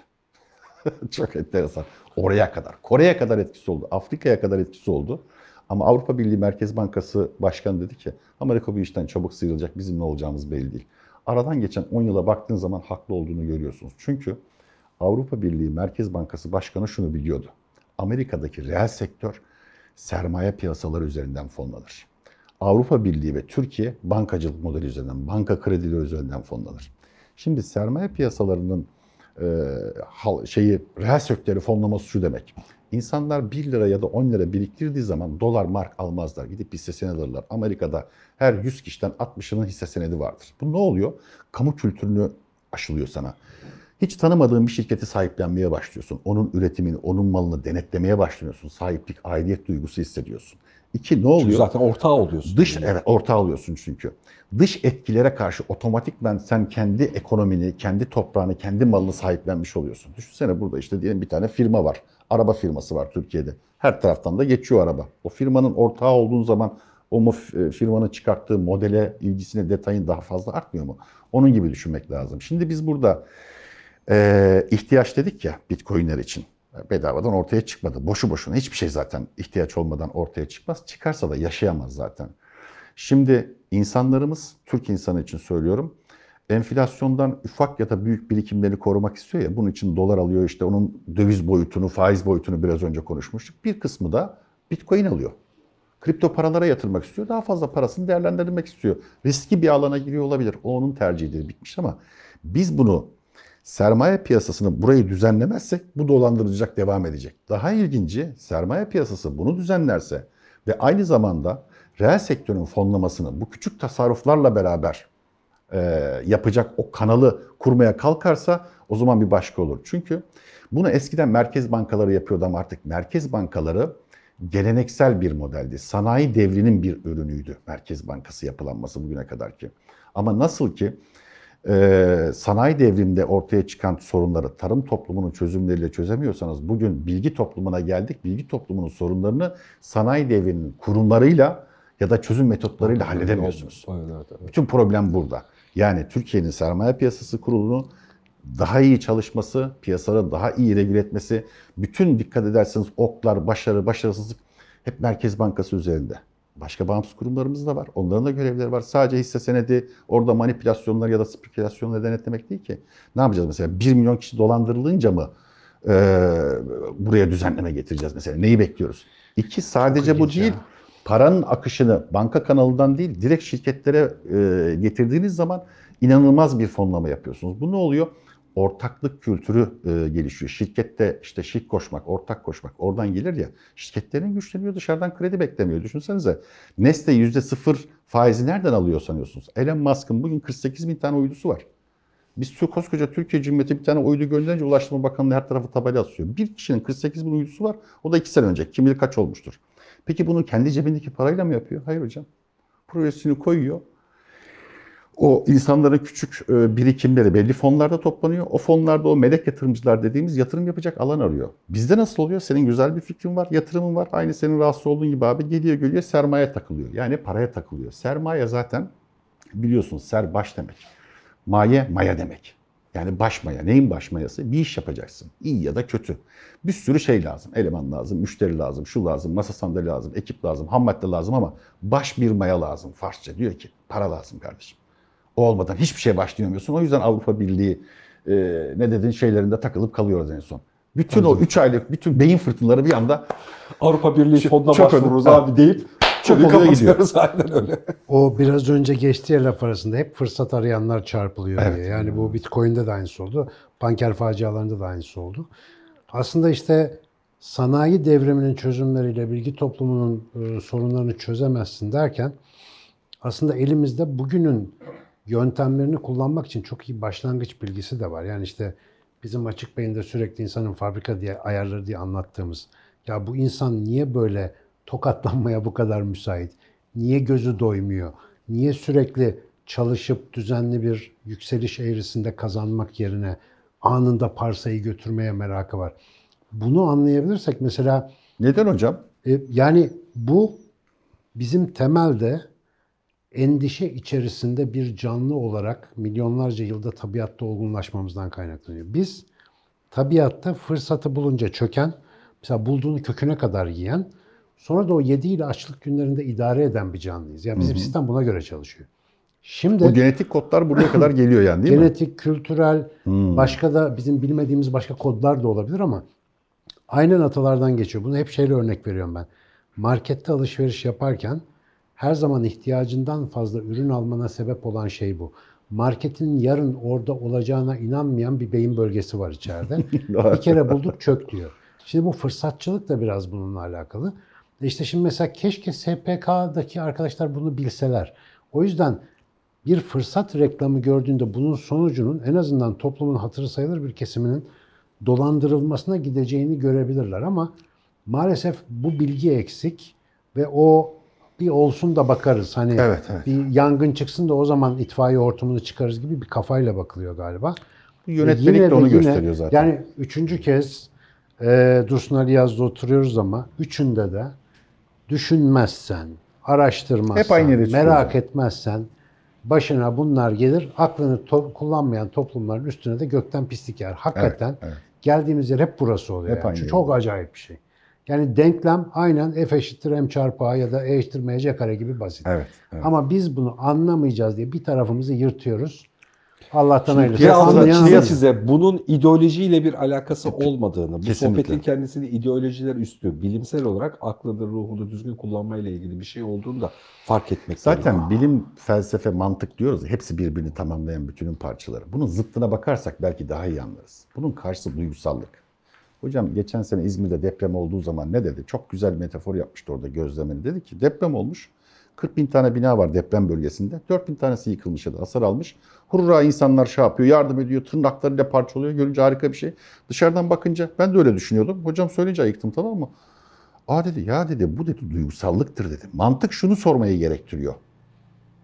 (laughs) Çok enteresan. Oraya kadar, Kore'ye kadar etkisi oldu, Afrika'ya kadar etkisi oldu. Ama Avrupa Birliği Merkez Bankası Başkanı dedi ki Amerika bu işten çabuk sıyrılacak, bizim ne olacağımız belli değil. Aradan geçen 10 yıla baktığın zaman haklı olduğunu görüyorsunuz. Çünkü Avrupa Birliği Merkez Bankası Başkanı şunu biliyordu. Amerika'daki reel sektör sermaye piyasaları üzerinden fonlanır. Avrupa Birliği ve Türkiye bankacılık modeli üzerinden, banka kredileri üzerinden fonlanır. Şimdi sermaye piyasalarının e, şeyi reel sektörü fonlaması şu demek. İnsanlar 1 lira ya da 10 lira biriktirdiği zaman dolar mark almazlar. Gidip hisse senedi alırlar. Amerika'da her 100 kişiden 60'ının hisse senedi vardır. Bu ne oluyor? Kamu kültürünü aşılıyor sana. Hiç tanımadığın bir şirketi sahiplenmeye başlıyorsun. Onun üretimini, onun malını denetlemeye başlıyorsun. Sahiplik, aidiyet duygusu hissediyorsun. İki ne
Çünkü
oluyor?
zaten ortağı oluyorsun.
Dış evet ortağı oluyorsun çünkü. Dış etkilere karşı otomatikman sen kendi ekonomini, kendi toprağını, kendi malını sahiplenmiş oluyorsun. Düşünsene burada işte diyelim bir tane firma var. Araba firması var Türkiye'de. Her taraftan da geçiyor araba. O firmanın ortağı olduğun zaman o mu- e, firmanın çıkarttığı modele, ilgisine, detayın daha fazla artmıyor mu? Onun gibi düşünmek lazım. Şimdi biz burada e, ihtiyaç dedik ya Bitcoin'ler için. Bedavadan ortaya çıkmadı. Boşu boşuna hiçbir şey zaten ihtiyaç olmadan ortaya çıkmaz. Çıkarsa da yaşayamaz zaten. Şimdi insanlarımız, Türk insanı için söylüyorum, enflasyondan ufak ya da büyük birikimlerini korumak istiyor ya. Bunun için dolar alıyor işte onun döviz boyutunu, faiz boyutunu biraz önce konuşmuştuk. Bir kısmı da Bitcoin alıyor. Kripto paralara yatırmak istiyor. Daha fazla parasını değerlendirmek istiyor. Riskli bir alana giriyor olabilir. O onun tercihidir bitmiş ama biz bunu sermaye piyasasını burayı düzenlemezsek bu dolandırıcılık devam edecek. Daha ilginci sermaye piyasası bunu düzenlerse ve aynı zamanda reel sektörün fonlamasını bu küçük tasarruflarla beraber e, yapacak o kanalı kurmaya kalkarsa o zaman bir başka olur. Çünkü bunu eskiden merkez bankaları yapıyordu ama artık merkez bankaları geleneksel bir modeldi. Sanayi devrinin bir ürünüydü Merkez Bankası yapılanması bugüne kadar ki. Ama nasıl ki e, sanayi devriminde ortaya çıkan sorunları tarım toplumunun çözümleriyle çözemiyorsanız bugün bilgi toplumuna geldik. Bilgi toplumunun sorunlarını sanayi devrinin kurumlarıyla ya da çözüm metotlarıyla halledemiyorsunuz.
Evet, evet, evet.
Bütün problem burada. Yani Türkiye'nin sermaye piyasası kurulunu daha iyi çalışması, piyasaları daha iyi regüle etmesi, bütün dikkat ederseniz oklar, başarı, başarısızlık hep Merkez Bankası üzerinde. Başka bağımsız kurumlarımız da var. Onların da görevleri var. Sadece hisse senedi, orada manipülasyonlar ya da spekülasyonları denetlemek değil ki. Ne yapacağız mesela? 1 milyon kişi dolandırılınca mı e, buraya düzenleme getireceğiz mesela? Neyi bekliyoruz? İki, sadece bu değil.
ya.
Paranın akışını banka kanalından değil, direkt şirketlere e, getirdiğiniz zaman inanılmaz bir fonlama yapıyorsunuz. Bu ne oluyor? Ortaklık kültürü e, gelişiyor. Şirkette işte şirk koşmak, ortak koşmak oradan gelir ya. Şirketlerin güçleniyor, dışarıdan kredi beklemiyor. Düşünsenize Nestle yüzde sıfır faizi nereden alıyor sanıyorsunuz? Elon Musk'ın bugün 48 bin tane uydusu var. Biz koskoca Türkiye Cumhuriyeti bir tane uydu gönderince Ulaştırma Bakanlığı her tarafı tabela asıyor. Bir kişinin 48 bin uydusu var. O da iki sene önce. Kim bilir kaç olmuştur. Peki bunu kendi cebindeki parayla mı yapıyor? Hayır hocam. Projesini koyuyor. O insanların küçük e, birikimleri belli fonlarda toplanıyor. O fonlarda o melek yatırımcılar dediğimiz yatırım yapacak alan arıyor. Bizde nasıl oluyor? Senin güzel bir fikrin var, yatırımın var. Aynı senin rahatsız olduğun gibi abi geliyor geliyor sermaye takılıyor. Yani paraya takılıyor. Sermaye zaten biliyorsunuz ser baş demek. Maye maya demek. Yani başmaya. Neyin başmayası? Bir iş yapacaksın. İyi ya da kötü. Bir sürü şey lazım. Eleman lazım, müşteri lazım, şu lazım, masa sandalye lazım, ekip lazım, ham madde lazım ama baş bir maya lazım. Farsça diyor ki para lazım kardeşim. Olmadan hiçbir şey başlayamıyorsun. O yüzden Avrupa Birliği e, ne dedin şeylerinde takılıp kalıyoruz en son. Bütün o 3 aylık bütün beyin fırtınaları bir anda
Avrupa Birliği fonuna başvururuz
önemli.
abi deyip
Çok oluyor gidiyor.
kapatıyoruz. (laughs) Aynen öyle.
O biraz önce geçtiği ya laf arasında hep fırsat arayanlar çarpılıyor
Evet.
diye. Yani bu Bitcoin'de de aynısı oldu. Banker facialarında da aynısı oldu. Aslında işte sanayi devriminin çözümleriyle bilgi toplumunun e, sorunlarını çözemezsin derken aslında elimizde bugünün yöntemlerini kullanmak için çok iyi başlangıç bilgisi de var. Yani işte bizim açık beyinde sürekli insanın fabrika diye ayarları diye anlattığımız ya bu insan niye böyle tokatlanmaya bu kadar müsait? Niye gözü doymuyor? Niye sürekli çalışıp düzenli bir yükseliş eğrisinde kazanmak yerine anında parsayı götürmeye merakı var? Bunu anlayabilirsek mesela
neden hocam?
e, yani bu bizim temelde endişe içerisinde bir canlı olarak milyonlarca yılda tabiatta olgunlaşmamızdan kaynaklanıyor. Biz tabiatta fırsatı bulunca çöken, mesela bulduğunu köküne kadar yiyen, sonra da o yediğiyle açlık günlerinde idare eden bir canlıyız. Yani bizim sistem buna göre çalışıyor. Şimdi
Bu genetik kodlar buraya kadar geliyor yani değil mi?
genetik, kültürel, başka da bizim bilmediğimiz başka kodlar da olabilir ama aynen atalardan geçiyor. Bunu hep şeyle örnek veriyorum ben. Markette alışveriş yaparken her zaman ihtiyacından fazla ürün almana sebep olan şey bu. Marketin yarın orada olacağına inanmayan bir beyin bölgesi var içeride. (laughs) bir kere bulduk çök diyor. Şimdi bu fırsatçılık da biraz bununla alakalı. E İşte şimdi mesela keşke SPK'daki arkadaşlar bunu bilseler. O yüzden bir fırsat reklamı gördüğünde bunun sonucunun en azından toplumun hatırı sayılır bir kesiminin dolandırılmasına gideceğini görebilirler ama maalesef bu bilgi eksik ve o bir olsun da bakarız. Hani
Evet, evet.
bir yangın çıksın da o zaman itfaiye hortumunu çıkarız gibi bir kafayla bakılıyor galiba.
Yönetmelik
yine
de onu
yine-
gösteriyor zaten.
Yani üçüncü kez e, Dursun Ali Yaz'da oturuyoruz ama üçünde de düşünmezsen, araştırmazsan,
Hep aynı
merak
yani.
etmezsen başına bunlar gelir. Aklını to- kullanmayan toplumların üstüne de gökten pislik yer. Hakikaten
evet.
geldiğimiz yer hep burası oluyor.
Hep
yani.
aynı.
Çok acayip bir şey. Yani denklem aynen f eşittir m çarpı a ya da e eşittir mc kare gibi basit.
Evet, evet.
Ama biz bunu anlamayacağız diye bir tarafımızı yırtıyoruz. Allah'tan hayırlısı.
Biraz da çize bunun ideolojiyle bir alakası olmadığını, bu sohbetin kendisini ideolojiler üstü, bilimsel olarak aklını, ruhunu düzgün kullanmayla ilgili bir şey olduğunu da fark etmek
Zaten
gerekiyor.
bilim, felsefe, mantık diyoruz hepsi birbirini tamamlayan bütünün parçaları. Bunun zıttına bakarsak belki daha iyi anlarız. Bunun karşısı duygusallık. Hocam geçen sene İzmir'de deprem olduğu zaman ne dedi? Çok güzel metafor yapmıştı orada gözlemini. Dedi ki deprem olmuş. 40 bin tane bina var deprem bölgesinde. 4 bin tanesi yıkılmış ya da hasar almış. Hurra insanlar şey yapıyor, yardım ediyor, tırnaklarıyla parçalıyor. Görünce harika bir şey. Dışarıdan bakınca ben de öyle düşünüyordum. Hocam söyleyince ayıktım tamam mı? Aa dedi ya dedi bu dedi duygusallıktır dedi. Mantık şunu sormayı gerektiriyor.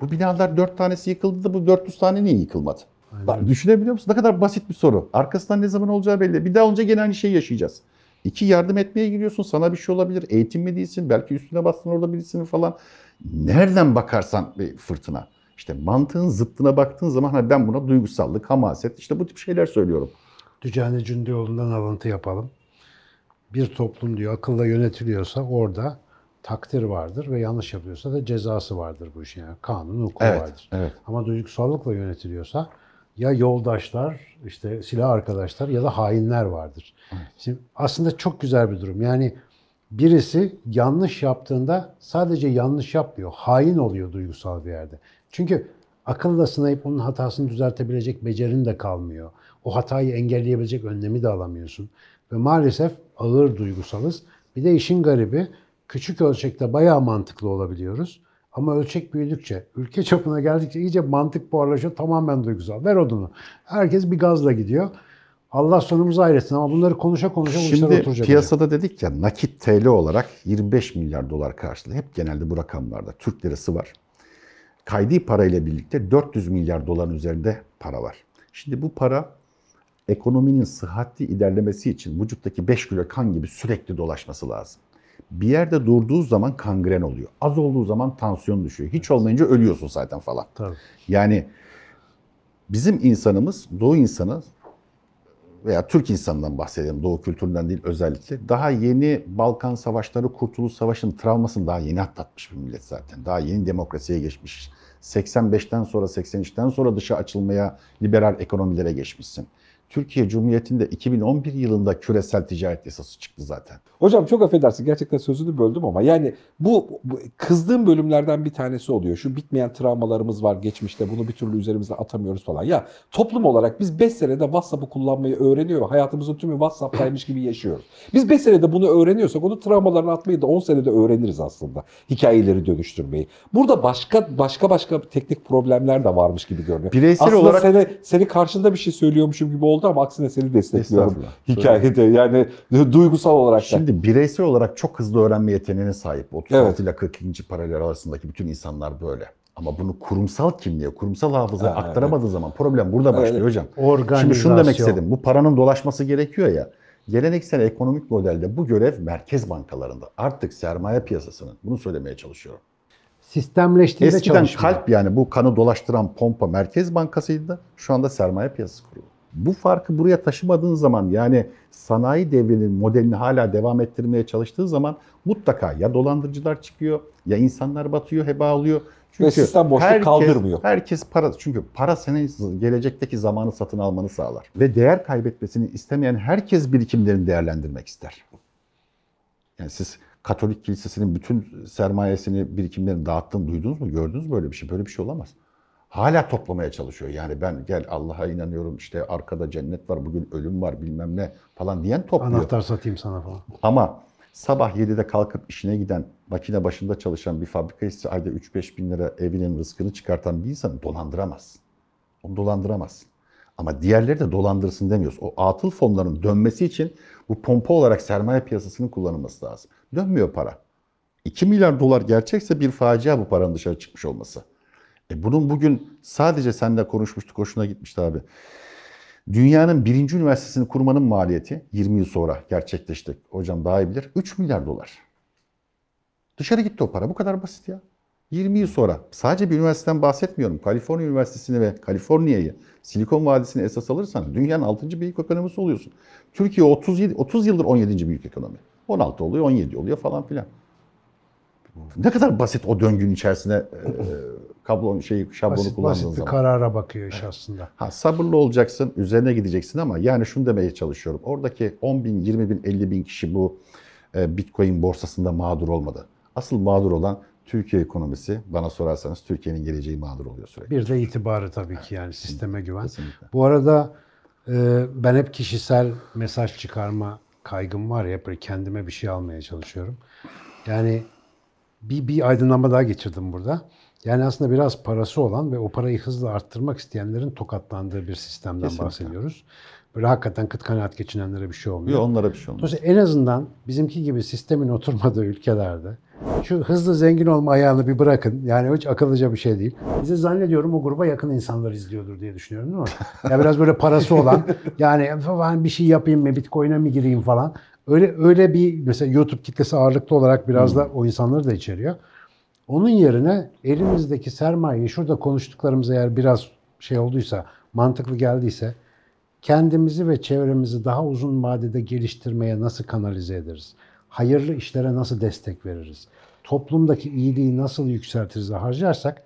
Bu binalar dört tanesi yıkıldı da bu 400 tane niye yıkılmadı? Bak, düşünebiliyor musun? Ne kadar basit bir soru. Arkasından ne zaman olacağı belli. Bir daha olunca gene aynı şeyi yaşayacağız. İki yardım etmeye giriyorsun. Sana bir şey olabilir. Eğitimli değilsin. Belki üstüne bastın orada birisinin falan. Nereden bakarsan bir fırtına. İşte mantığın zıttına baktığın zaman hani ben buna duygusallık, hamaset işte bu tip şeyler söylüyorum.
Dücane Cündioğlu'ndan alıntı yapalım. Bir toplum diyor akılla yönetiliyorsa orada takdir vardır ve yanlış yapıyorsa da cezası vardır bu işin. Yani kanun, hukuk
Evet,
vardır.
evet.
Ama duygusallıkla yönetiliyorsa ya yoldaşlar, işte silah arkadaşlar ya da hainler vardır. Şimdi aslında çok güzel bir durum. Yani birisi yanlış yaptığında sadece yanlış yapmıyor. Hain oluyor duygusal bir yerde. Çünkü akılla sınayıp onun hatasını düzeltebilecek becerin de kalmıyor. O hatayı engelleyebilecek önlemi de alamıyorsun. Ve maalesef ağır duygusalız. Bir de işin garibi küçük ölçekte bayağı mantıklı olabiliyoruz. Ama ölçek büyüdükçe, ülke çapına geldikçe iyice mantık buharlaşıyor. Tamamen duygusal. Ver odunu. Herkes bir gazla gidiyor. Allah sonumuzu ayretsin ama bunları konuşa konuşa bu işler
Şimdi
oturacak. hocam.
piyasada dedik ya nakit TL olarak 25 milyar dolar karşılığı. Hep genelde bu rakamlarda Türk lirası var. Kaydi parayla birlikte 400 milyar doların üzerinde para var. Şimdi bu para ekonominin sıhhatli ilerlemesi için vücuttaki 5 kilo kan gibi sürekli dolaşması lazım. Bir yerde durduğu zaman kangren oluyor. Az olduğu zaman tansiyon düşüyor. Hiç olmayınca ölüyorsun zaten falan.
Tabii.
Yani Bizim insanımız, Doğu insanı veya Türk insanından bahsedelim, Doğu kültüründen değil özellikle. Daha yeni Balkan Savaşları, Kurtuluş Savaşı'nın travmasını daha yeni atlatmış bir millet zaten. Daha yeni demokrasiye geçmiş. 85'ten sonra, 83'ten sonra dışa açılmaya, liberal ekonomilere geçmişsin. Türkiye Cumhuriyeti'nde 2011 yılında küresel ticaret yasası çıktı zaten.
Hocam çok affedersin gerçekten sözünü böldüm ama yani bu, bu kızdığım bölümlerden bir tanesi oluyor. Şu bitmeyen travmalarımız var geçmişte bunu bir türlü üzerimizden atamıyoruz falan. Ya toplum olarak biz 5 senede WhatsApp'ı kullanmayı öğreniyor ve hayatımızın tümü WhatsApp'taymış gibi yaşıyoruz. Biz 5 senede bunu öğreniyorsak onu travmalarını atmayı da 10 senede öğreniriz aslında. Hikayeleri dönüştürmeyi. Burada başka başka başka teknik problemler de varmış gibi görünüyor.
Bireysel
aslında
olarak-
seni, seni karşında bir şey söylüyormuşum gibi oldu ama aksine seni destekliyorum. Hikayede yani duygusal olarak da.
Şimdi bireysel olarak çok hızlı öğrenme yeteneğine sahip. 36
Evet.
ile 42. paralel arasındaki bütün insanlar böyle. Ama bunu kurumsal kimliğe, kurumsal hafızaya
Ha,
aktaramadığı zaman problem burada başlıyor
Evet.
hocam.
Organizasyon.
Şimdi şunu demek istedim. Bu paranın dolaşması gerekiyor ya. Geleneksel ekonomik modelde bu görev merkez bankalarında. Artık sermaye piyasasının. Bunu söylemeye çalışıyorum.
Sistemleştiğinde
Eskiden
çalışmıyor.
kalp yani bu kanı dolaştıran pompa merkez bankasıydı. Şu anda sermaye piyasası kurulu. Bu farkı buraya taşımadığın zaman yani sanayi devrinin modelini hala devam ettirmeye çalıştığı zaman mutlaka ya dolandırıcılar çıkıyor ya insanlar batıyor, heba alıyor.
Ve sistem boşluk kaldırmıyor.
Herkes para çünkü para senin gelecekteki zamanı satın almanı sağlar. Ve değer kaybetmesini istemeyen herkes birikimlerini değerlendirmek ister. Yani siz Katolik Kilisesi'nin bütün sermayesini, birikimlerini dağıttığını duydunuz mu? Gördünüz mü böyle bir şey? Böyle bir şey olamaz. Hala toplamaya çalışıyor. Yani ben gel Allah'a inanıyorum işte arkada cennet var, bugün ölüm var bilmem ne falan diyen topluyor.
Anahtar satayım sana falan.
Ama sabah 7'de kalkıp işine giden, makine başında çalışan bir fabrika işçisi ayda 3-5 bin lira evinin rızkını çıkartan bir insanı dolandıramazsın. Onu dolandıramazsın. Ama diğerleri de dolandırsın demiyoruz. O atıl fonların dönmesi için bu pompa olarak sermaye piyasasının kullanılması lazım. Dönmüyor para. 2 milyar dolar gerçekse bir facia bu paranın dışarı çıkmış olması. E bunun bugün sadece seninle konuşmuştuk, hoşuna gitmişti abi. Dünyanın birinci üniversitesini kurmanın maliyeti 20 yıl sonra gerçekleşti. Hocam daha iyi bilir. 3 milyar dolar. Dışarı gitti o para. Bu kadar basit ya. 20 yıl sonra sadece bir üniversiteden bahsetmiyorum. Kaliforniya Üniversitesi'ni ve Kaliforniya'yı, Silikon Vadisi'ni esas alırsan dünyanın 6. büyük ekonomisi oluyorsun. Türkiye 37, 30 yıldır 17. büyük ekonomi. 16 oluyor, 17 oluyor falan filan. Ne kadar basit o döngünün içerisine e, kablon şey şablonu
Basit,
kullandığın
basit bir
zaman.
karara bakıyor iş aslında.
Ha, sabırlı olacaksın, üzerine gideceksin ama yani şunu demeye çalışıyorum. Oradaki 10 bin, 20 bin, 50 bin kişi bu e, Bitcoin borsasında mağdur olmadı. Asıl mağdur olan Türkiye ekonomisi. Bana sorarsanız Türkiye'nin geleceği mağdur oluyor sürekli.
Bir de itibarı tabii ki yani sisteme güven.
Kesinlikle.
Bu arada e, ben hep kişisel mesaj çıkarma kaygım var ya böyle kendime bir şey almaya çalışıyorum. Yani bir, bir aydınlanma daha geçirdim burada. Yani aslında biraz parası olan ve o parayı hızla arttırmak isteyenlerin tokatlandığı bir sistemden
Kesinlikle.
bahsediyoruz. Böyle hakikaten kıt kanaat geçinenlere bir şey olmuyor.
Yok onlara bir şey olmaz.
Dolayısıyla en azından bizimki gibi sistemin oturmadığı ülkelerde şu hızlı zengin olma ayağını bir bırakın. Yani hiç akıllıca bir şey değil. Bizi zannediyorum o gruba yakın insanlar izliyordur diye düşünüyorum değil mi? (laughs) Ya biraz böyle parası olan yani falan bir şey yapayım mı bitcoin'e mi gireyim falan. Öyle öyle bir mesela YouTube kitlesi ağırlıklı olarak biraz da o insanları da içeriyor. Onun yerine elimizdeki sermayeyi şurada konuştuklarımız eğer biraz şey olduysa, mantıklı geldiyse kendimizi ve çevremizi daha uzun vadede geliştirmeye nasıl kanalize ederiz? Hayırlı işlere nasıl destek veririz? Toplumdaki iyiliği nasıl yükseltiriz de harcarsak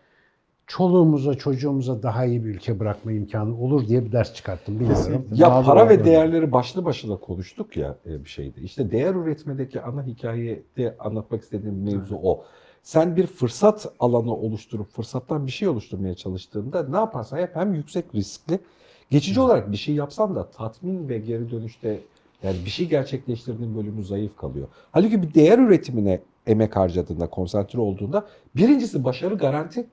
çoluğumuza, çocuğumuza daha iyi bir ülke bırakma imkanı olur diye bir ders çıkarttım. Bilmiyorum.
Ya
Mağdur
para ve değerleri başlı başına konuştuk ya e, bir şeyde. İşte değer üretmedeki ana hikayede anlatmak istediğim mevzu o. Sen bir fırsat alanı oluşturup fırsattan bir şey oluşturmaya çalıştığında ne yaparsan yap hem yüksek riskli geçici olarak bir şey yapsan da tatmin ve geri dönüşte yani bir şey gerçekleştirdiğin bölümü zayıf kalıyor. Halbuki bir değer üretimine emek harcadığında, konsantre olduğunda birincisi başarı garanti.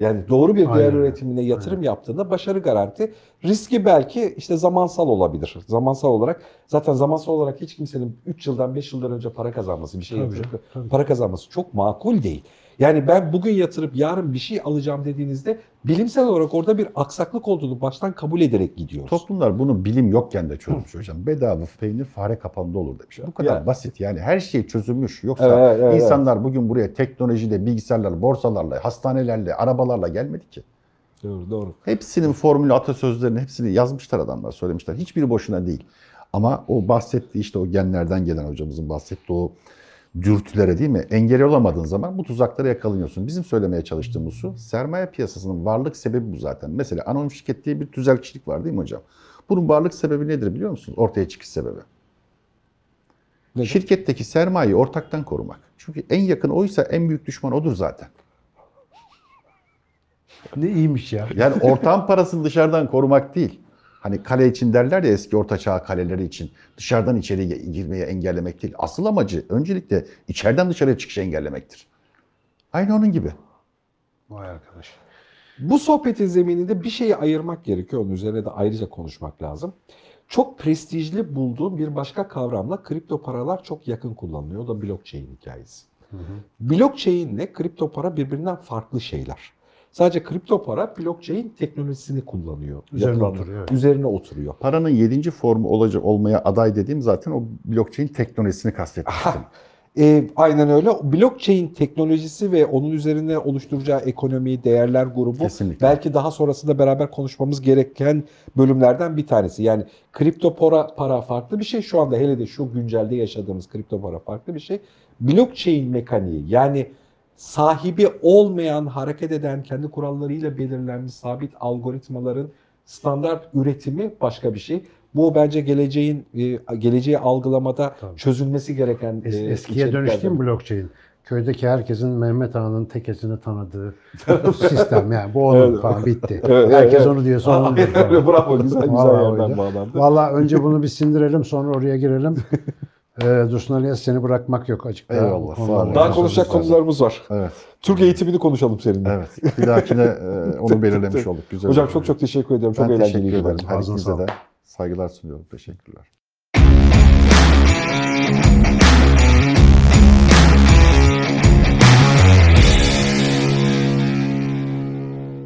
Yani doğru bir değer
Aynen
üretimine yatırım yaptığında başarı garanti. Riski belki işte zamansal olabilir. Zamansal olarak zaten zamansal olarak hiç kimsenin 3 yıldan 5 yıldan önce para kazanması, bir şey yapacak para kazanması çok makul değil. Yani ben bugün yatırıp yarın bir şey alacağım dediğinizde bilimsel olarak orada bir aksaklık olduğunu baştan kabul ederek gidiyoruz.
Toplumlar bunu bilim yokken de çözmüş hocam. Bedava peynir fare kapağında olur demiş. Bu kadar
Ya.
basit yani her şey çözülmüş. Yoksa
Evet, evet,
insanlar bugün buraya teknolojiyle, bilgisayarlarla, borsalarla, hastanelerle, arabalarla gelmedi ki.
Doğru doğru.
Hepsinin formülü, atasözlerini hepsini yazmışlar adamlar, söylemişler. Hiçbiri boşuna değil. Ama o bahsettiği işte o genlerden gelen hocamızın bahsettiği o dürtülere değil mi? Engel olamadığın zaman bu tuzaklara yakalanıyorsun. Bizim söylemeye çalıştığımız şu, sermaye piyasasının varlık sebebi bu zaten. Mesela anonim şirket diye bir tüzelcilik var değil mi hocam? Bunun varlık sebebi nedir biliyor musunuz? Ortaya çıkış sebebi.
Nedir?
Şirketteki sermayeyi ortaktan korumak. Çünkü en yakın oysa en büyük düşman odur zaten.
Ne iyiymiş ya.
Yani ortağın parasını dışarıdan korumak değil. Hani kale için derler ya eski orta çağ kaleleri için. Dışarıdan içeriye girmeye engellemek değil. Asıl amacı öncelikle içeriden dışarıya çıkışı engellemektir. Aynı onun gibi.
Vay arkadaş.
Bu sohbetin zemininde bir şeyi ayırmak gerekiyor. Onun üzerine de ayrıca konuşmak lazım. Çok prestijli bulduğum bir başka kavramla kripto paralar çok yakın kullanılıyor. O da blockchain hikayesi. Blockchain ile kripto para birbirinden farklı şeyler. Sadece kripto para blockchain teknolojisini kullanıyor.
Üzerine
Yapılan-
oturuyor, evet.
Üzerine oturuyor.
Paranın yedinci formu olacak olmaya aday dediğim zaten o blockchain teknolojisini kastetmiştim.
E, aynen öyle. Blockchain teknolojisi ve onun üzerine oluşturacağı ekonomi, değerler grubu
Kesinlikle.
belki daha sonrasında beraber konuşmamız gereken bölümlerden bir tanesi. Yani kripto para, para farklı bir şey. Şu anda hele de şu güncelde yaşadığımız kripto para farklı bir şey. Blockchain mekaniği yani sahibi olmayan, hareket eden, kendi kurallarıyla belirlenmiş sabit algoritmaların standart üretimi başka bir şey. Bu bence geleceğin e, geleceği algılamada
Tabii.
çözülmesi gereken
Es-
e,
eskiye
içeriklerden
dönüştü mü blockchain? Köydeki herkesin Mehmet Ağa'nın tekesini tanıdığı (laughs) sistem yani bu onun
Evet.
falan bitti.
Evet,
Herkes
evet.
onu diyorsa onun (laughs)
öyle, Bravo güzel güzel
Vallahi
yerden bağlandı.
Valla önce bunu bir sindirelim sonra oraya girelim. (laughs) Ee, Dursun Ali'ye seni bırakmak yok açık. daha
Eyvallah, sağ olun.
Daha konuşacak konularımız var.
Evet.
Türk eğitimini konuşalım seninle.
Evet. Bir dahakine e, (laughs) onu belirlemiş olduk. Güzel
Hocam çok çok teşekkür ediyorum. Çok
ben
eğlenceliydi.
teşekkür ederim. Her ikinize de saygılar sunuyorum. Teşekkürler.